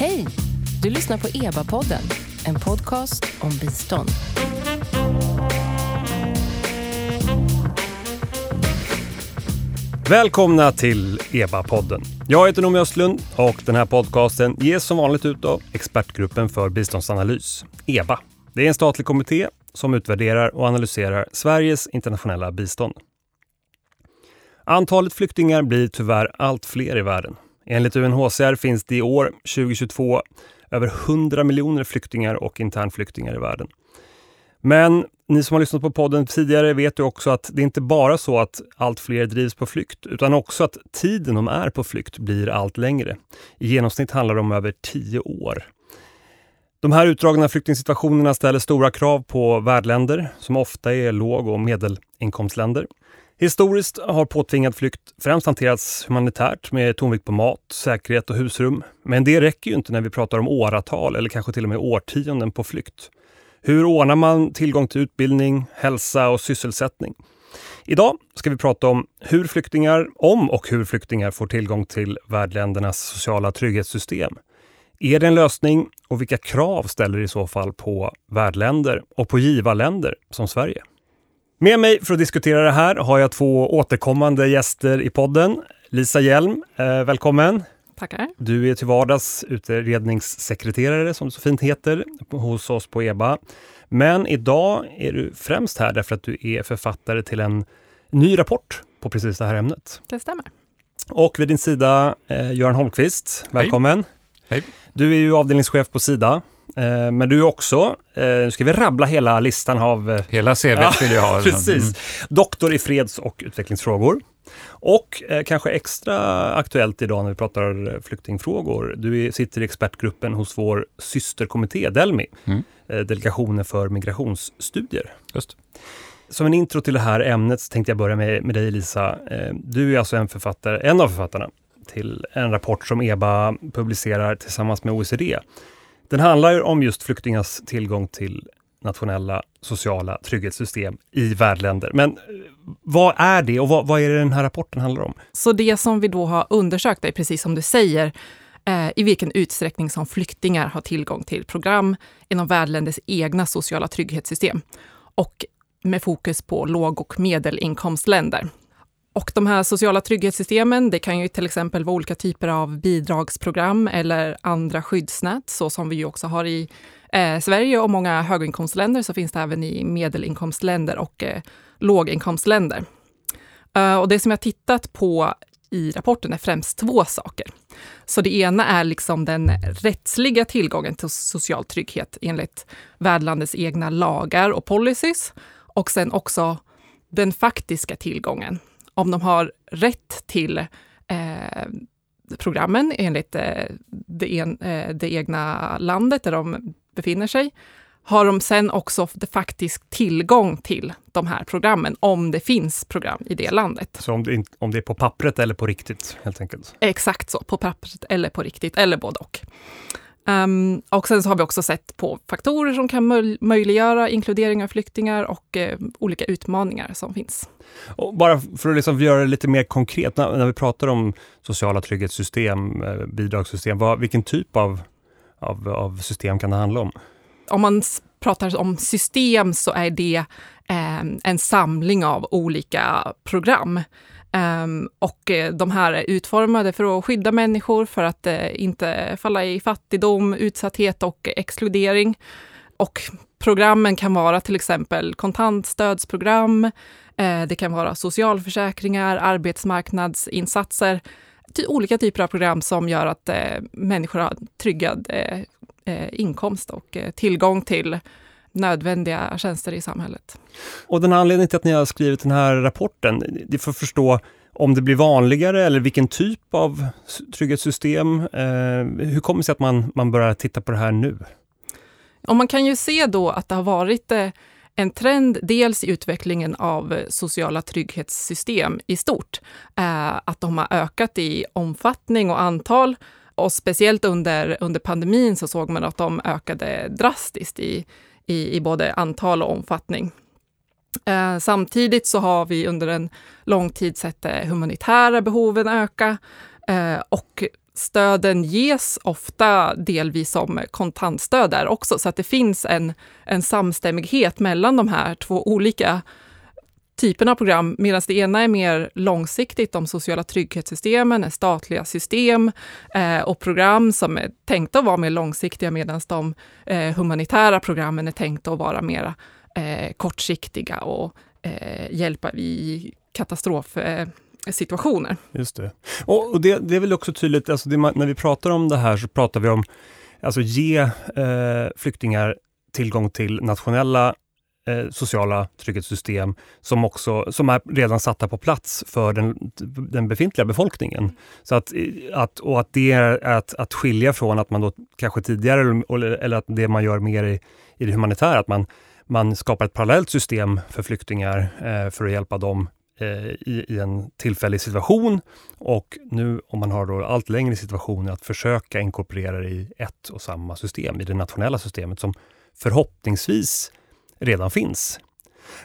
Hej! Du lyssnar på EBA-podden, en podcast om bistånd. Välkomna till EBA-podden. Jag heter Noomi Östlund och den här podcasten ges som vanligt ut av Expertgruppen för biståndsanalys, EBA. Det är en statlig kommitté som utvärderar och analyserar Sveriges internationella bistånd. Antalet flyktingar blir tyvärr allt fler i världen. Enligt UNHCR finns det i år, 2022, över 100 miljoner flyktingar och internflyktingar i världen. Men ni som har lyssnat på podden tidigare vet ju också att det inte bara så att allt fler drivs på flykt, utan också att tiden de är på flykt blir allt längre. I genomsnitt handlar det om över tio år. De här utdragna flyktingsituationerna ställer stora krav på värdländer, som ofta är låg och medelinkomstländer. Historiskt har påtvingad flykt främst hanterats humanitärt med tonvikt på mat, säkerhet och husrum. Men det räcker ju inte när vi pratar om åratal eller kanske till och med årtionden på flykt. Hur ordnar man tillgång till utbildning, hälsa och sysselsättning? Idag ska vi prata om hur flyktingar, om och hur flyktingar får tillgång till värdländernas sociala trygghetssystem. Är det en lösning och vilka krav ställer det i så fall på värdländer och på givarländer som Sverige? Med mig för att diskutera det här har jag två återkommande gäster i podden. Lisa Hjelm, eh, välkommen! Tackar. Du är till vardags utredningssekreterare, som det så fint heter, hos oss på EBA. Men idag är du främst här därför att du är författare till en ny rapport på precis det här ämnet. Det stämmer. Och vid din sida, eh, Göran Holmqvist. Välkommen! Hej. Du är ju avdelningschef på Sida. Eh, men du är också, eh, nu ska vi rabbla hela listan av... Eh, Hela CV Ja, vill jag ha. Precis. Mm. Doktor i freds och utvecklingsfrågor. Och eh, kanske extra aktuellt idag när vi pratar flyktingfrågor. Du sitter i expertgruppen hos vår systerkommitté Delmi, Mm. Delegationen för migrationsstudier. Just. Som en intro till det här ämnet så tänkte jag börja med, med dig Lisa. Du är alltså en, författare, en av författarna till en rapport som EBA publicerar tillsammans med OECD. Den handlar ju om just flyktingars tillgång till nationella sociala trygghetssystem i värdländer. Men eh, vad är det och vad, vad är det den här rapporten handlar om? Så det som vi då har undersökt är precis som du säger, eh, i vilken utsträckning som flyktingar har tillgång till program inom värdländers egna sociala trygghetssystem och med fokus på låg och medelinkomstländer. Och de här sociala trygghetssystemen, det kan ju till exempel vara olika typer av bidragsprogram eller andra skyddsnät, så som vi ju också har i eh, Sverige och många höginkomstländer, så finns det även i medelinkomstländer och eh, låginkomstländer. Eh, och det som jag tittat på i rapporten är främst två saker. Så det ena är liksom den rättsliga tillgången till social trygghet enligt värdlandets egna lagar och policies. Och sen också den faktiska tillgången. Om de har rätt till eh, programmen enligt eh, det, en, eh, det egna landet där de befinner sig, har de sen också faktisk tillgång till de här programmen, om det finns program i det landet. Så om det, om det är på pappret eller på riktigt helt enkelt. Exakt så, på pappret eller på riktigt, eller både och. Ehm, och sen så har vi också sett på faktorer som kan möj- möjliggöra inkludering av flyktingar och eh, olika utmaningar som finns. Och bara för att liksom göra det lite mer konkret, när, när vi pratar om sociala trygghetssystem, eh, bidragssystem, vad, vilken typ av, av, av system kan det handla om? Om man pratar om system så är det eh, en samling av olika program. Ehm, och eh, de här är utformade för att skydda människor för att eh, inte falla i fattigdom, utsatthet och exkludering. Och programmen kan vara till exempel kontantstödsprogram, eh, det kan vara socialförsäkringar, arbetsmarknadsinsatser, ty- olika typer av program som gör att människor har tryggad inkomst och tillgång till nödvändiga tjänster i samhället. Och den här anledningen till att ni har skrivit den här rapporten, det är för att förstå om det blir vanligare eller vilken typ av trygghetssystem. Eh, hur kommer det sig att man, man börjar titta på det här nu? Och man kan ju se då att det har varit eh, en trend dels i utvecklingen av eh, sociala trygghetssystem i stort. Eh, att de har ökat i omfattning och antal. Och speciellt under, under pandemin så såg man att de ökade drastiskt i, i, i både antal och omfattning. Eh, samtidigt så har vi under en lång tid sett de humanitära behoven öka. Eh, och stöden ges ofta delvis som kontantstöd där också, så att det finns en, en samstämmighet mellan de här två olika typen av program, medan det ena är mer långsiktigt, de sociala trygghetssystemen är statliga system eh, och program som är tänkta att vara mer långsiktiga, medan de eh, humanitära programmen är tänkta att vara mer eh, kortsiktiga och eh, hjälpa i katastrofsituationer. Eh, Just det. Och, och det, det, är väl också tydligt, alltså det, när vi pratar om det här så pratar vi om alltså ge eh, flyktingar tillgång till nationella eh, sociala trygghetssystem som, också, som är redan satta på plats för den, den befintliga befolkningen. Så att, att, och att det är att, att skilja från att man då kanske tidigare, eller, eller att det man gör mer i, i det humanitära, att man, man skapar ett parallellt system för flyktingar eh, för att hjälpa dem eh, i, i, en tillfällig situation och nu om man har då allt längre situationer att försöka inkorporera det i ett och samma system, i det nationella systemet som förhoppningsvis redan finns.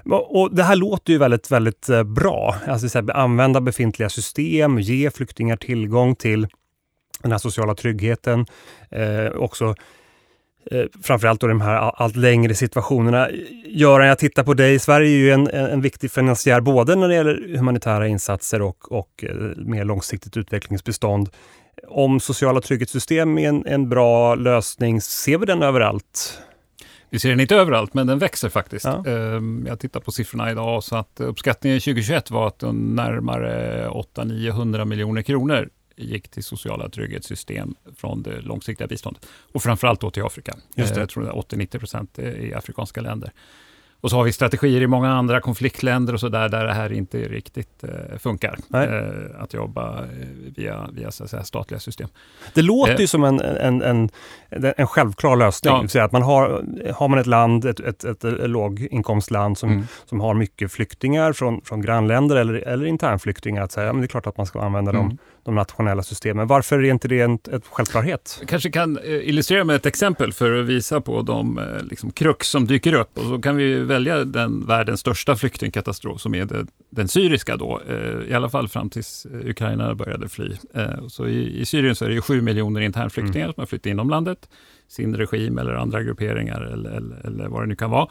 Och Det här låter ju väldigt, väldigt eh, bra. Alltså, här, använda befintliga system, ge flyktingar tillgång till den här sociala tryggheten. Eh, också eh, framförallt då de här allt längre situationerna. Göran, jag tittar på dig. Sverige är ju en, en viktig finansiär både när det gäller humanitära insatser och, och eh, mer långsiktigt utvecklingsbestånd. Om sociala trygghetssystem är en, en bra lösning, ser vi den överallt? Vi ser den inte överallt, men den växer faktiskt. Ja. Ehm, jag tittar på siffrorna idag, så att uppskattningen 2021 var att närmare 800-900 miljoner kronor gick till sociala trygghetssystem från det långsiktiga biståndet. Och framförallt då till Afrika. Just det. Jag tror är 80-90 procent i afrikanska länder. Och så har vi strategier i många andra konfliktländer och så där, där det här inte riktigt eh, funkar. Eh, att jobba eh, via, via så säga, statliga system. Det låter ju eh. som en, en, en, en självklar lösning. Ja. att man har, har man ett land, ett, ett, ett, ett låginkomstland som, mm. som har mycket flyktingar från, från grannländer eller, eller internflyktingar, att säga, ja, men det är klart att man ska använda mm. dem de nationella systemen. Varför är inte det en, en självklarhet? Jag kanske kan eh, illustrera med ett exempel för att visa på de eh, liksom, krux som dyker upp. Och så kan vi välja den världens största flyktingkatastrof som är det, den syriska då, eh, i alla fall fram tills Ukraina började fly. Så i, i Syrien så är det 7 miljoner internflyktingar mm. som har flyttat inom landet, sin regim eller andra grupperingar eller, eller, eller vad det nu kan vara.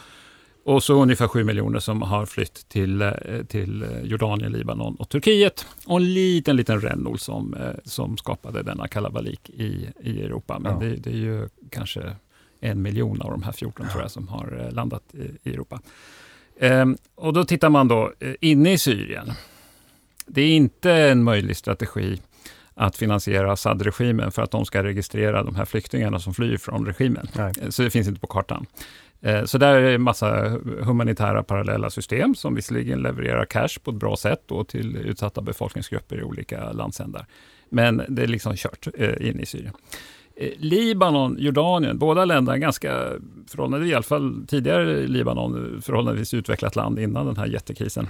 Och så ungefär 7 miljoner som har flytt till, eh, till Jordanien, Libanon och Turkiet. Och en liten, liten rännol som, eh, som skapade denna kalabalik i, i Europa. Men ja. det, det, är ju kanske en miljon av de här 14 tror jag som har eh, landat i, i Europa. Ehm, och då tittar man då inne i Syrien. Det är inte en möjlig strategi att finansiera Assad-regimen för att de ska registrera de här flyktingarna som flyr från regimen. Nej. Så det finns inte på kartan. Eh, så där är en massa humanitära parallella system som visserligen levererar cash på ett bra sätt då till utsatta befolkningsgrupper i olika landsändar. Men det är liksom kört eh, in i Syrien. Eh, Libanon, Jordanien, båda länderna ganska, förhållandevis, i alla fall tidigare Libanon, förhållandevis utvecklat land innan den här jättekrisen.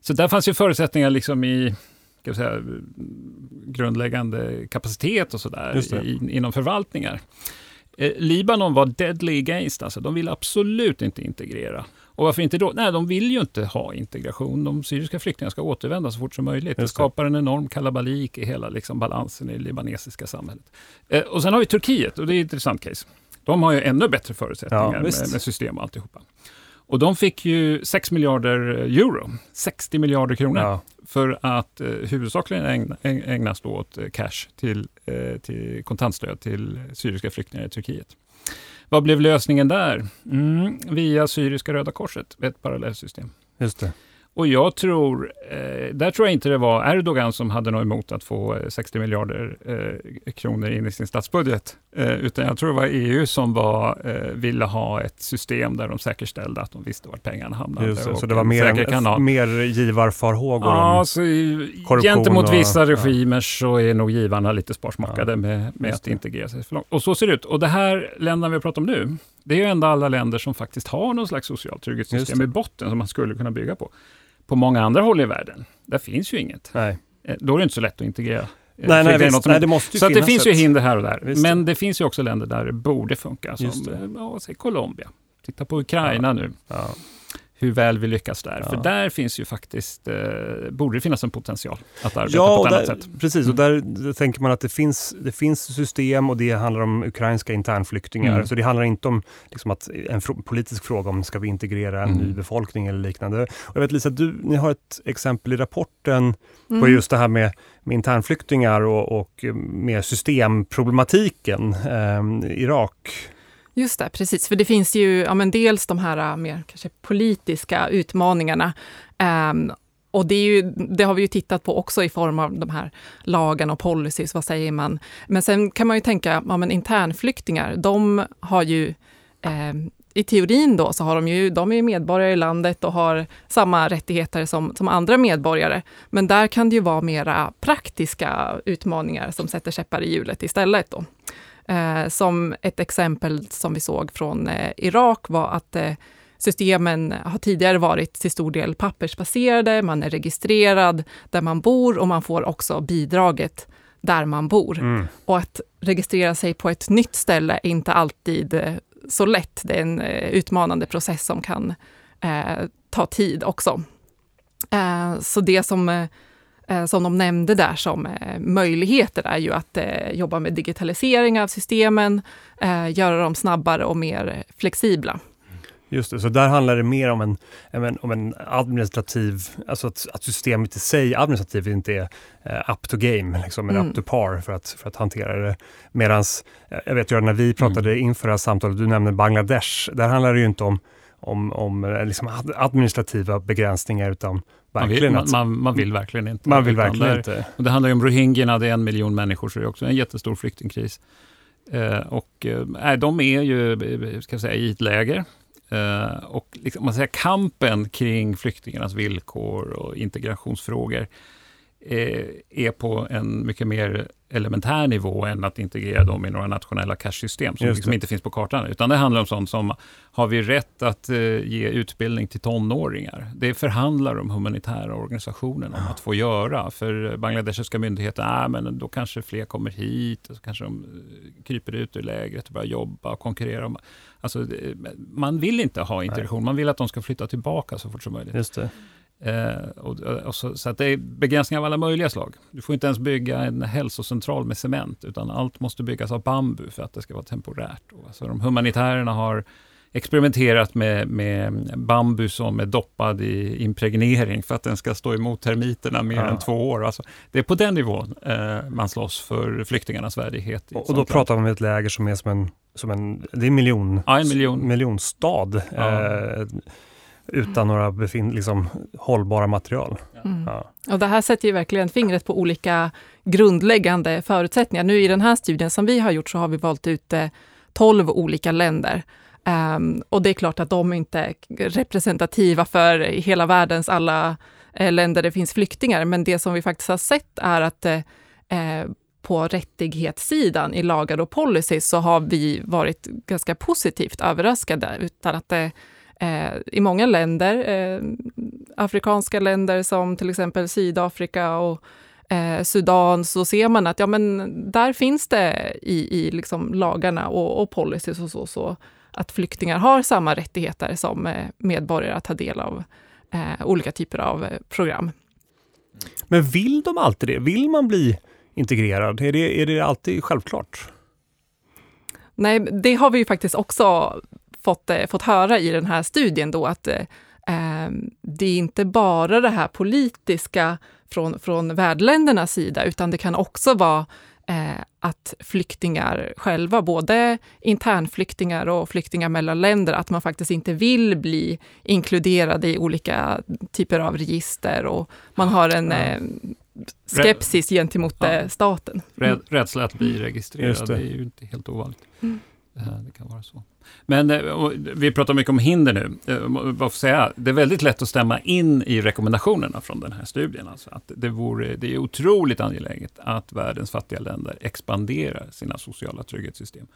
Så där fanns ju förutsättningar liksom i ska säga, grundläggande kapacitet och sådär inom förvaltningar. Eh, Libanon var deadly against, alltså. de ville absolut inte integrera. Och varför inte då? Nej, de vill ju inte ha integration. De syriska flyktingarna ska återvända så fort som möjligt. Det skapar en enorm kalabalik i hela liksom, balansen i det libanesiska samhället. Eh, och sen har vi Turkiet, och det är ett intressant case. De har ju ännu bättre förutsättningar ja, med, med system och alltihopa. Och de fick ju 6 miljarder euro, 60 miljarder kronor, ja. för att eh, huvudsakligen ägna, ägnas då åt eh, cash till, eh, till kontantstöd till syriska flyktingar i Turkiet. Vad blev lösningen där? Mm, via Syriska Röda Korset, ett parallellsystem. Just det. Och jag tror, eh, där tror jag inte det var Erdogan som hade något emot att få 60 eh, miljarder eh, kronor in i sin statsbudget, utan jag tror det var EU som var, ville ha ett system där de säkerställde att de visste vart pengarna hamnade. Just så det var mer, mer givarfarhågor? Ja, så gentemot och, vissa regimer ja. så är nog givarna lite sparsmakade ja, med, med att integrera sig för långt. Och så ser det ut. Och det här länderna vi pratar om nu, det är ju ändå alla länder som faktiskt har någon slags socialt trygghetssystem i botten som man skulle kunna bygga på. På många andra håll i världen, där finns ju inget. Nej. Eh, då är det inte så lätt att integrera. Eh, nej, nej, visst, nej, det måste så det finns ju hinder här och där. Visst. Men det finns ju också länder där det borde funka, som ja, säg Colombia. Titta på Ukraina ja. nu. Ja. Hur väl vi lyckas där. Ja. För där finns ju faktiskt, eh, borde det finnas en potential att arbeta Ja, på och ett annat där, sätt. precis. Och Mm. där, där tänker man att det finns, det finns system och det handlar om ukrainska internflyktingar. Mm. Så det handlar inte om liksom att, en fro- politisk fråga om ska vi integrera en Mm. ny befolkning eller liknande. Och jag vet Lisa, du, ni har ett exempel i rapporten på Mm. just det här med, med internflyktingar och, och med systemproblematiken. Eh, Irak. Just det, precis. För det finns ju ja, men dels de här äh, mer kanske politiska utmaningarna. Um, och det, är ju, det har vi ju tittat på också i form av de här lagarna och policies, vad säger man? Men sen kan man ju tänka, ja men internflyktingar, de har ju eh, i teorin då så har de ju, de är ju medborgare i landet och har samma rättigheter som, som andra medborgare. Men där kan det ju vara mera praktiska utmaningar som sätter käppar i hjulet istället. Då. Eh, som ett exempel som vi såg från eh, Irak var att eh, systemen har tidigare varit till stor del pappersbaserade, man är registrerad där man bor och man får också bidraget där man bor. Mm. Och att registrera sig på ett nytt ställe är inte alltid eh, så lätt. Det är en eh, utmanande process som kan eh, ta tid också. Så det som, som de nämnde där som eh, möjligheter är ju att eh, jobba med digitalisering av systemen, eh, göra dem snabbare och mer flexibla. Just det, så där handlar det mer om en, om en, administrativ, alltså att, att systemet i sig administrativt inte är eh, up to game, liksom, eller Mm. up to par för att, för att hantera det. Medan, jag vet ju när vi pratade inför det här samtalet, du nämnde Bangladesh, där handlar det ju inte om, om, om eh, liksom ad- administrativa begränsningar utan Man vill, verkligen man, man, man vill verkligen inte. man vill verkligen där- inte. Och det handlar ju om rohingyerna, det är en miljon människor, så det är också en jättestor flyktingkris. Eh, och eh, de är ju, eh, ska säga, i ett läger. Eh, och liksom, man säger, kampen kring flyktingarnas villkor och integrationsfrågor är på en mycket mer elementär nivå än att integrera dem i några nationella cash-system som liksom inte finns på kartan. Utan det handlar om sånt som, har vi rätt att eh, ge utbildning till tonåringar? Det förhandlar de humanitära organisationerna om att få göra. För bangladeshiska myndigheter, ah, men då kanske fler kommer hit, och så kanske de eh, kryper ut ur lägret och börjar jobba och konkurrera. om- Alltså, man vill inte ha integration, man vill att de ska flytta tillbaka så fort som möjligt. Just det. Eh, och, och så, så det är begränsningar av alla möjliga slag. Du får inte ens bygga en hälsocentral med cement, utan allt måste byggas av bambu för att det ska vara temporärt. Och, alltså, de humanitärerna har experimenterat med, med bambu som är doppad i impregnering för att den ska stå emot termiterna mer Ja. än två år. Alltså, det är på den nivån eh, man slåss för flyktingarnas värdighet. Och, och då land. pratar vi om ett läger som är som en, som en det är en miljon, Ja, en miljon. miljonstad Ja. eh, utan några befin, liksom, hållbara material. Mm. Ja. Och det här sätter ju verkligen fingret på olika grundläggande förutsättningar. Nu i den här studien som vi har gjort så har vi valt ut eh, 12 olika länder. Ehm, och det är klart att de inte är representativa för hela världens alla eh, länder det finns flyktingar, men det som vi faktiskt har sett är att eh, eh, på rättighetssidan i lagar och policy så har vi varit ganska positivt överraskade, utan att det eh, i många länder, eh, afrikanska länder som till exempel Sydafrika och eh, Sudan, så ser man att ja, men där finns det i, i liksom lagarna och, och policies och så, så att flyktingar har samma rättigheter som eh, medborgare att ta del av eh, olika typer av program. Men vill de alltid det? Vill man bli integrerad? Är det, är det alltid självklart? Nej, det har vi ju faktiskt också fått, eh, fått höra i den här studien då, att eh, eh, det är inte bara det här politiska från, från värdländernas sida, utan det kan också vara eh, att flyktingar själva, både internflyktingar och flyktingar mellan länder, att man faktiskt inte vill bli inkluderade i olika typer av register och man har en eh, skepsis gentemot Ja. staten. Räd, rädsla att bli registrerad, det. det. är ju inte helt ovanligt. Mm. Eh, det kan vara så. Men eh, vi pratar mycket om hinder nu. Eh, säga, det är väldigt lätt att stämma in i rekommendationerna från den här studien. Alltså att det, vore, det är otroligt angeläget att världens fattiga länder expanderar sina sociala trygghetssystem.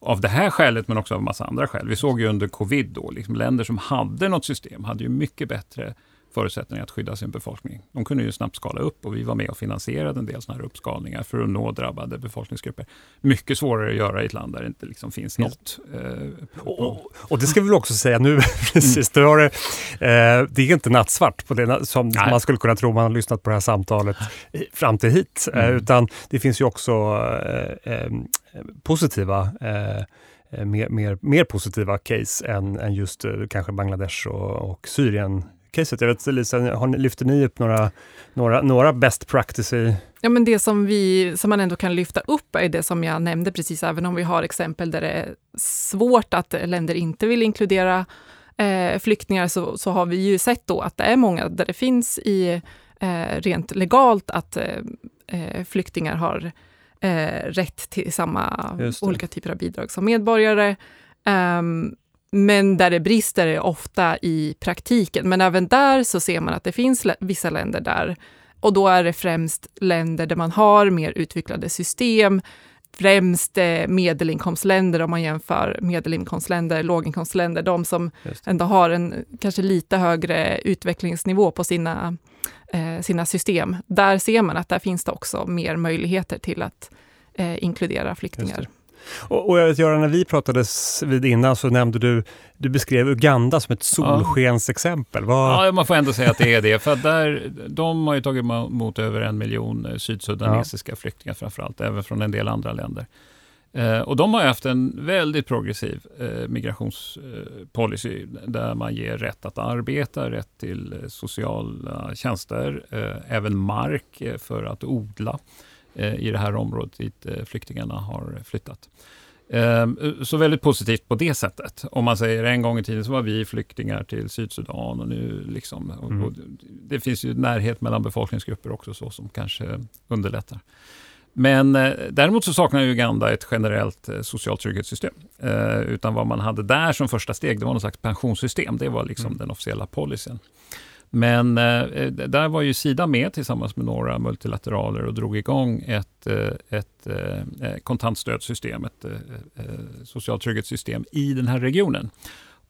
Av det här skälet, men också av massa andra skäl. Vi såg ju under covid då, liksom länder som hade något system hade ju mycket bättre förutsättningar att skydda sin befolkning. De kunde ju snabbt skala upp och vi var med och finansierade en del sådana här uppskalningar för att nå drabbade befolkningsgrupper. Mycket svårare att göra i ett land där det inte liksom finns helt... Eh, och, och, det ska vi väl också säga nu, precis, mm. det, eh, det är inte nattsvart på det som Nej. man skulle kunna tro om man har lyssnat på det här samtalet fram till hit, eh, mm. utan det finns ju också eh, eh, positiva eh, mer, mer, mer positiva case än, än just kanske Bangladesh och, och Syrien caset. Jag vet Lisa, har lyfter ni upp några, några, några best practice i Ja, men det som, vi, som man ändå kan lyfta upp är det som jag nämnde precis, även om vi har exempel där det är svårt att länder inte vill inkludera eh, flyktingar, så, så har vi ju sett då att det är många där det finns i eh, rent legalt att eh, eh flyktingar har eh, rätt till samma olika typer av bidrag som medborgare. Men där det brister är ofta i praktiken. Men även där så ser man att det finns vissa länder där, och då är det främst länder där man har mer utvecklade system, främst eh, medelinkomstländer om man jämför medelinkomstländer, låginkomstländer, de som ändå har en kanske lite högre utvecklingsnivå på sina, eh, sina system. Där ser man att där finns det också mer möjligheter till att eh, inkludera flyktingar. Och, och jag vet Göran, när vi pratades vid innan så nämnde du, du beskrev Uganda som ett solskensexempel. Vad... Ja, man får ändå säga att det är det. För där, de har ju tagit emot över en miljon eh, sydsudanesiska ja. flyktingar framförallt, även från en del andra länder. Eh, och de har haft en väldigt progressiv eh, migrationspolicy eh, där man ger rätt att arbeta, rätt till eh, sociala tjänster, eh, även mark för att odla. Eh, i det här området dit eh, flyktingarna har flyttat. Ehm, så väldigt positivt på det sättet. Om man säger en gång i tiden så var vi flyktingar till Sydsudan och nu liksom, mm. och det finns ju närhet mellan befolkningsgrupper också så som kanske underlättar. Men eh, däremot så saknar Uganda ett generellt eh, socialt trygghetssystem. Eh, utan vad man hade där som första steg, det var något slags pensionssystem. Det var liksom mm. den officiella policyn. Men eh, där var ju Sida med tillsammans med några multilateraler och drog igång ett, eh, ett eh, kontantstödsystem, ett eh, socialt trygghetssystem i den här regionen.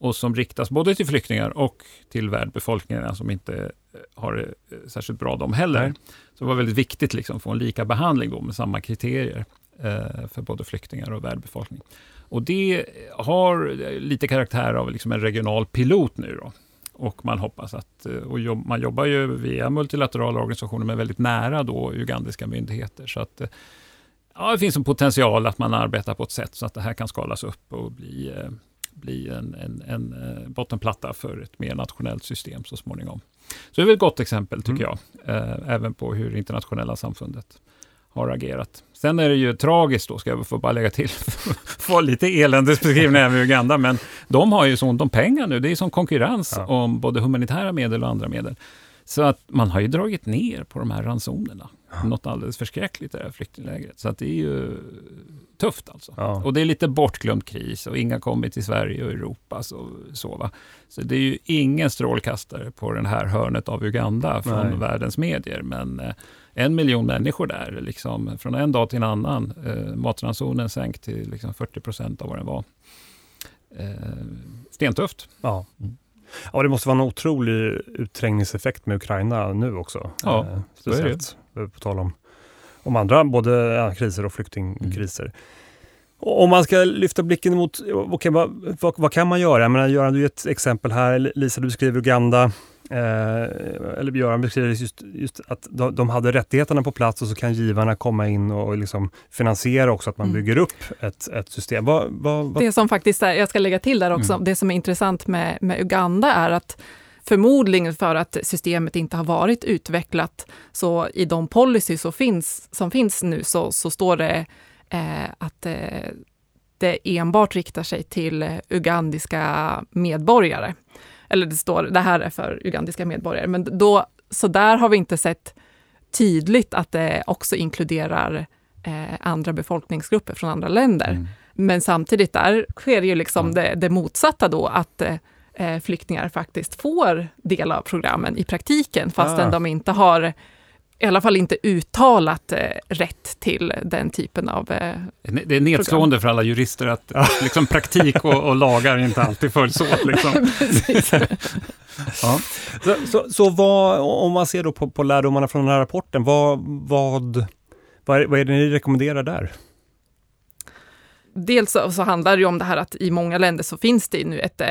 Och som riktas både till flyktingar och till värdbefolkningarna som inte har det särskilt bra de heller. Så det var väldigt viktigt liksom, att få en lika behandling då, med samma kriterier eh, för både flyktingar och värdbefolkning. Och det har lite karaktär av liksom en regional pilot nu. Då. Och man hoppas att, eh, och jobb, man jobbar ju via multilaterala organisationer med väldigt nära då ugandiska myndigheter. Så att eh, ja, det finns en potential att man arbetar på ett sätt så att det här kan skalas upp och bli, eh, bli en, en, en bottenplatta för ett mer nationellt system så småningom. Så det är ett gott exempel tycker mm. jag, även på hur internationella samfundet har agerat. Sen är det ju tragiskt då, ska jag få bara lägga till, få lite eländesbeskrivning även i Uganda, men de har ju så ont om pengar nu. Det är som konkurrens ja. om både humanitära medel och andra medel. Så att man har ju dragit ner på de här ransonerna. Ja. Något alldeles förskräckligt i det här flyktinglägret. Så att det är ju tufft alltså. Ja. Och det är lite bortglömd kris och inga kommer till Sverige och Europa. Så, så, va? så det är ju ingen strålkastare på det här hörnet av Uganda från Nej. världens medier. Men eh, en miljon människor där, liksom, från en dag till en annan. Eh, matransonen sänkt till liksom 40 procent av vad den var. Eh, stentufft. Ja. Mm. Ja, det måste vara en otrolig utträngningseffekt med Ukraina nu också. Ja, eh, speciellt. På tal om, om andra både ja, kriser och flyktingkriser. Mm. Om man ska lyfta blicken mot, okay, vad, vad, vad, kan man göra? Jag menar, Göran, du ger ett exempel här. Lisa, du beskriver Uganda. Eh, eller Göran beskriver just, just att de, de, hade rättigheterna på plats och så kan givarna komma in och, och liksom finansiera också att man mm. bygger upp ett, ett system. Vad, vad, det som faktiskt är, jag ska lägga till där också, mm. det som är intressant med, med Uganda är att förmodligen för att systemet inte har varit utvecklat, så i de policy som finns, som finns nu så, så står det eh, att eh, det enbart riktar sig till ugandiska medborgare eller det står det här är för ugandiska medborgare, men då, så där har vi inte sett tydligt att det också inkluderar eh, andra befolkningsgrupper från andra länder. Mm. Men samtidigt där sker ju liksom mm. det, det, motsatta då, att eh, flyktingar faktiskt får del av programmen i praktiken, fastän ah. de inte har i alla fall inte uttalat eh, rätt till den typen av eh, Det är nedslående program. för alla jurister att liksom, praktik och, och lagar inte alltid följs åt. Liksom. ja. Så, så, så, vad, om man ser då på, på lärdomarna från den här rapporten, vad, vad, vad, är, vad är det ni rekommenderar där? Dels så, handlar det ju om det här att i många länder så finns det nu ett eh,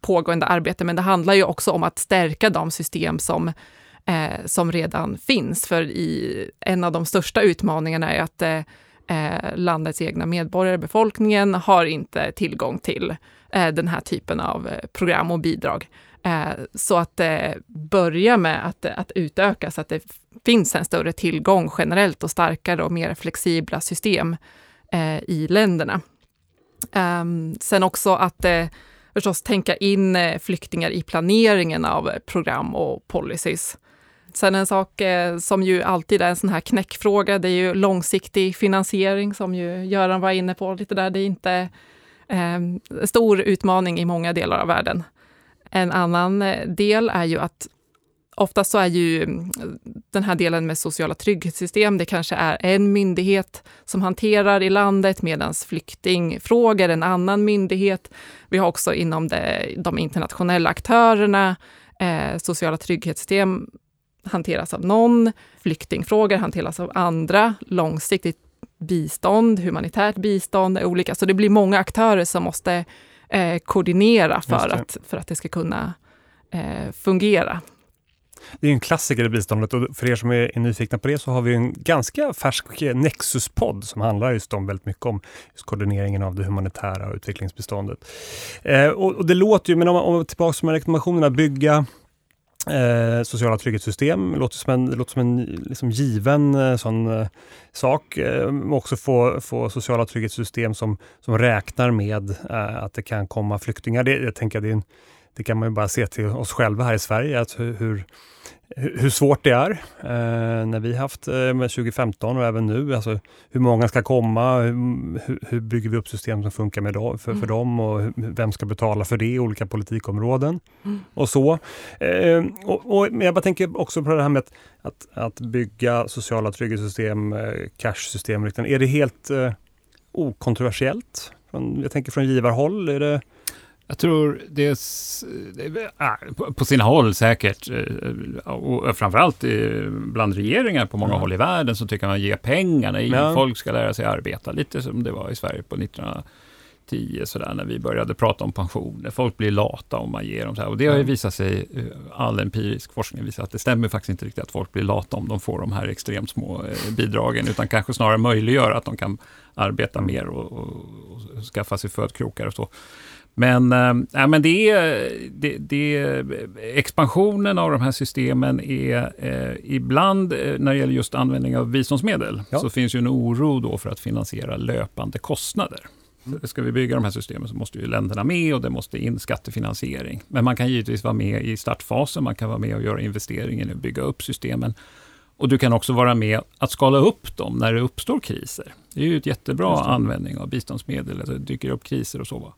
pågående arbete, men det handlar ju också om att stärka de system som, eh, som redan finns. För i, en av de största utmaningarna är att eh, eh landets egna medborgare, befolkningen, har inte tillgång till eh, den här typen av eh, program och bidrag. Eh, så att börja med att, att utöka så att det finns en större tillgång generellt och starkare och mer flexibla system i länderna. Ehm, sen också att eh, förstås tänka in flyktingar i planeringen av program och policies. Sen en sak eh, som ju alltid är en sån här knäckfråga, det är ju långsiktig finansiering som ju Göran var inne på lite där. Det är inte en eh, stor utmaning i många delar av världen. En annan eh, del är ju att Oftast så är ju mm, den här delen med sociala trygghetssystem, det kanske är en myndighet som hanterar i landet, medan flyktingfrågor en annan myndighet. Vi har också inom det, de internationella aktörerna, eh, sociala trygghetssystem hanteras av någon, flyktingfrågor hanteras av andra, långsiktigt bistånd, humanitärt bistånd är olika. Så det blir många aktörer som måste eh, koordinera för att, för att det ska kunna eh, fungera. Det är en klassiker i biståndet och för er som är, nyfikna på det så har vi en ganska färsk Nexus-podd som handlar just om väldigt mycket om koordineringen av det humanitära och utvecklingsbiståndet. Eh, och, och, det låter ju, men om, om tillbaka med rekommendationerna, bygga Eh, sociala trygghetssystem låter som en, låter som en liksom given eh, sån eh, sak. Eh, också få, få sociala trygghetssystem som, som räknar med eh, att det kan komma flyktingar. Det, jag tänker det, en, det, kan man ju bara se till oss själva här i Sverige, att hur, hur hur svårt det är eh, när vi haft eh, med 2015 och även nu. Alltså, hur många ska komma? Hur, hur bygger vi upp system som funkar med dem, för, mm. för dem och vem ska betala för det i olika politikområden mm. och så. Eh, och, och, men jag bara tänker också på det här med att, att, att bygga sociala trygghetssystem, eh, cash-system. Är det helt eh, okontroversiellt? Från, jag tänker från givarhåll. Är det, jag tror det är, på sina håll säkert, eh, och framförallt bland regeringar på många mm. håll i världen, så tycker man ge pengarna i, ja. folk ska lära sig arbeta, lite som det var i Sverige på 1910, sådär, när vi började prata om pensioner. Folk blir lata om man ger dem så här. Och det har ju visat sig, eh, all empirisk forskning visar att det stämmer faktiskt inte riktigt att folk blir lata om de får de här extremt små eh, bidragen, utan kanske snarare möjliggör att de kan arbeta mm. mer och, och, och skaffa sig födkrokar och så. Men, äh, men det är, det, det, expansionen av de här systemen är eh, ibland, eh, när det gäller just användning av biståndsmedel, ja. så finns ju en oro då för att finansiera löpande kostnader. Mm. Ska vi bygga de här systemen så måste ju länderna med och det måste in skattefinansiering. Men man kan givetvis vara med i startfasen, man kan vara med och göra investeringen och bygga upp systemen. Och du kan också vara med att skala upp dem när det uppstår kriser. Det är ju ett jättebra användning av biståndsmedel, alltså det dyker upp kriser och så.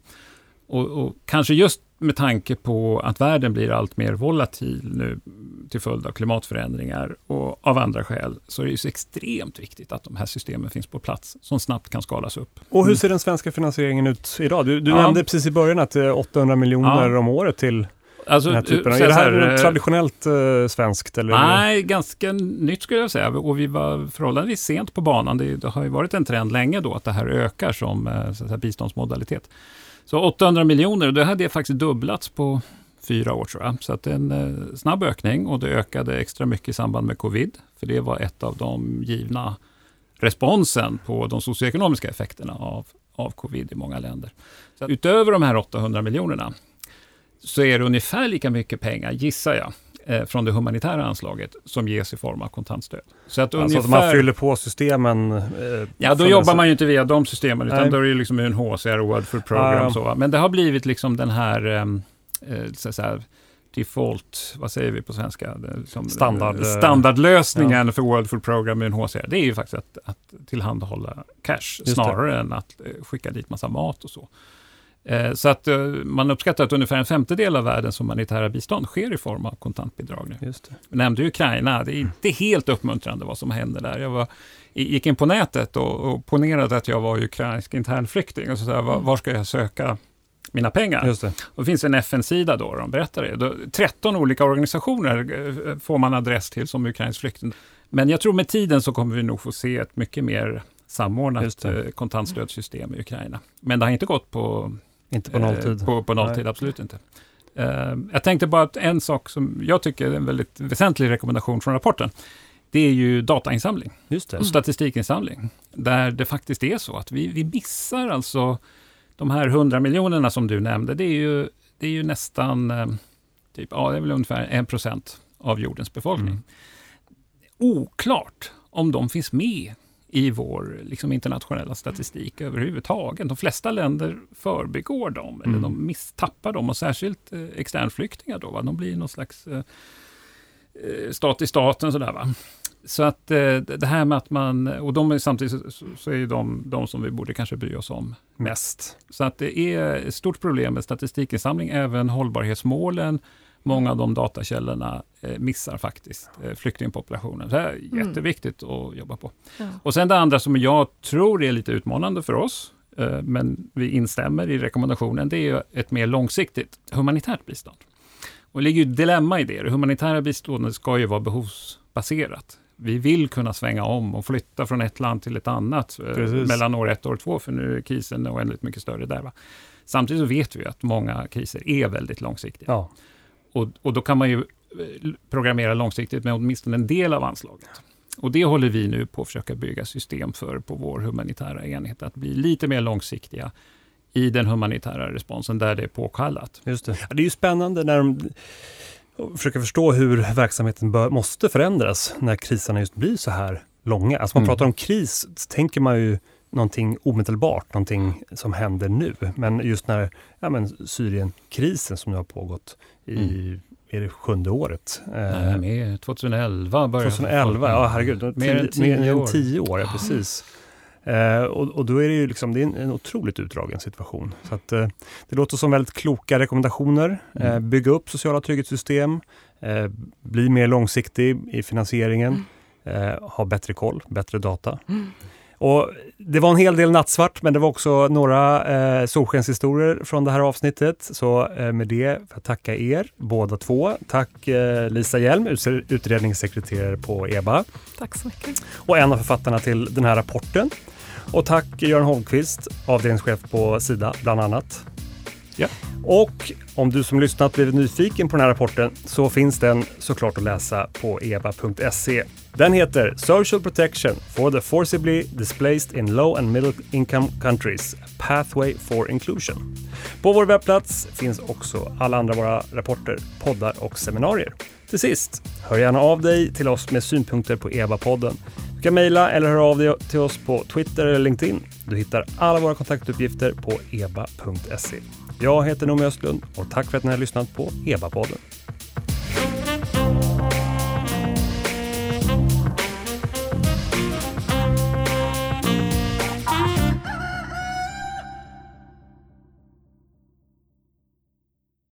Och, och, kanske just med tanke på att världen blir allt mer volatil nu till följd av klimatförändringar och av andra skäl, så är det ju extremt viktigt att de här systemen finns på plats som snabbt kan skalas upp. Och hur ser den svenska finansieringen ut idag? Du, du ja. nämnde precis i början att det är 800 miljoner ja. om året till Alltså, den här typen. Är det här här, traditionellt eh, svenskt? Eller? Nej, ganska nytt skulle jag säga. Och vi var förhållandevis sent på banan. Det, det har ju varit en trend länge då att det här ökar som eh, så säga, biståndsmodalitet. Så 800 miljoner, och det hade faktiskt dubblats på fyra år tror jag. Så att det är en eh, snabb ökning och det ökade extra mycket i samband med covid. För det var ett av de givna responsen på de socioekonomiska effekterna av, av covid i många länder. Så utöver de här 800 miljonerna så är det ungefär lika mycket pengar, gissar jag, eh, från det humanitära anslaget som ges i form av kontantstöd. Så att, alltså ungefär, att man fyller på systemen? Eh, ja, då jobbar man ju inte via de systemen, utan Nej. då är det liksom UNHCR och World Food Program. Ah, så, Men det har blivit liksom den här, ehm, eh, så att säga, default, vad säger vi på svenska? Som, Standard, eh, standardlösningen ja. för World Food Program med UNHCR, det är ju faktiskt att, att tillhandahålla cash, Just snarare det. än att eh, skicka dit massa mat och så. Eh, så att eh, man uppskattar att ungefär en femtedel av världens humanitära bistånd sker i form av kontantbidrag nu. Just det. Jag nämnde Ukraina, det är inte helt uppmuntrande vad som händer där. Jag var, gick in på nätet och, och ponerade att jag var ukrainsk internflykting och så där, var, var ska jag söka mina pengar. Just det. Och det finns en FN-sida då, de berättar det. Då, 13 olika organisationer eh, får man adress till som ukrainsk flykting. Men jag tror med tiden så kommer vi nog få se ett mycket mer samordnat kontantstödssystem i Ukraina. Men det har inte gått på Inte på nolltid. Eh, På, på nolltid, Nej. absolut inte. Eh, jag tänkte bara att en sak som jag tycker är en väldigt väsentlig rekommendation från rapporten, det är ju datainsamling Just och statistikinsamling. Där det faktiskt är så att vi, vi missar alltså de här 100 miljonerna som du nämnde. Det är ju, det är ju nästan, eh, typ, ja det är väl ungefär 1 procent av jordens befolkning. Mm. Oklart om de finns med i vår liksom, internationella statistik överhuvudtaget. De flesta länder förbigår dem, eller Mm. de misstappar dem, och särskilt eh, externflyktingar då, va? de blir någon slags eh, eh, stat i staten sådär va. Så att eh, det här med att man, och de är samtidigt så, så är ju de, de som vi borde kanske bry oss om mest. Så att det är ett stort problem med statistikinsamling, även hållbarhetsmålen, många av de datakällorna eh, missar faktiskt eh, flyktingpopulationen. Det är Mm. jätteviktigt att jobba på. Ja. Och sen det andra som jag tror är lite utmanande för oss, eh, men vi instämmer i rekommendationen, det är ett mer långsiktigt humanitärt bistånd. Och det ligger ju ett dilemma i det. Det humanitära biståndet ska ju vara behovsbaserat. Vi vill kunna svänga om och flytta från ett land till ett annat Precis. mellan år ett och år två, för nu är krisen oändligt mycket större där. Va? Samtidigt så vet vi att många kriser är väldigt långsiktiga. Ja, Och, och då kan man ju eh, programmera långsiktigt med åtminstone en del av anslaget. Och det håller vi nu på att försöka bygga system för på vår humanitära enhet, att bli lite mer långsiktiga i den humanitära responsen där det är påkallat. just det. Ja, det är ju spännande när de försöker förstå hur verksamheten bör, måste förändras när kriserna just blir så här långa. Alltså man Mm. pratar om kris, tänker man ju någonting omedelbart, någonting som händer nu. Men just när ja, men Syrienkrisen som nu har pågått i Mm. är det sjunde året. Eh, Nej, med 2011 började 2011, ja herregud. då- Mer än tio- mer än år. tio år, ja precis. Eh, och, och då är det ju liksom, det är en, en otroligt utdragen situation. Så att, eh, det låter som väldigt kloka rekommendationer. Eh, Mm. bygga upp sociala trygghetssystem, eh, bli mer långsiktig i finansieringen, eh, ha bättre koll, bättre data. Mm. Och det var en hel del nattsvart, men det var också några eh, solskenshistorier från det här avsnittet. Så eh, med det får jag tacka er båda två. Tack eh, Lisa Hjelm, ut- utredningssekreterare på EBA Tack så mycket. och en av författarna till den här rapporten. Och tack Göran Holmqvist, avdelningschef på Sida bland annat. Ja. Och om du som lyssnat blivit nyfiken på den här rapporten så finns den såklart att läsa på eba.se. Den heter Social Protection for the Forcibly Displaced in Low and Middle Income Countries, Pathway for Inclusion. På vår webbplats finns också alla andra våra rapporter, poddar och seminarier. Till sist, hör gärna av dig till oss med synpunkter på EBA-podden. Du kan mejla eller höra av dig till oss på Twitter eller LinkedIn. Du hittar alla våra kontaktuppgifter på eba.se. Jag heter Noomi Östlund och tack för att ni har lyssnat på EBA-podden.